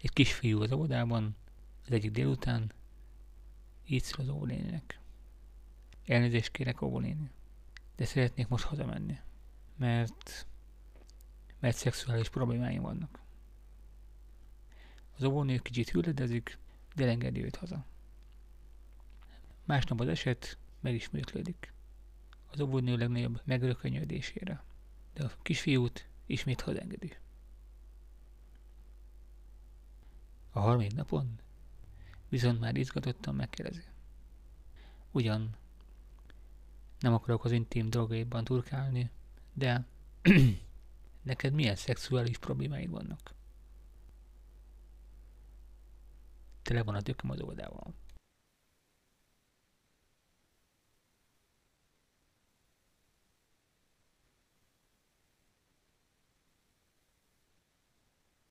Egy kisfiú az óvodában, az egyik délután, így szól az óvónéninek. Elnézést kérek, óvónéni, de szeretnék most hazamenni, mert, mert szexuális problémáim vannak. Az óvónő kicsit hűledezik, de engedi őt haza. Másnap az eset megismétlődik. Az óvónő legnagyobb megrökönyödésére. De a kisfiút ismét hazengedi. A harmadik napon viszont már izgatottan megkérdezi. Ugyan nem akarok az intim dolgaiban turkálni, de neked milyen szexuális problémáid vannak? Tele van a tököm az oldával.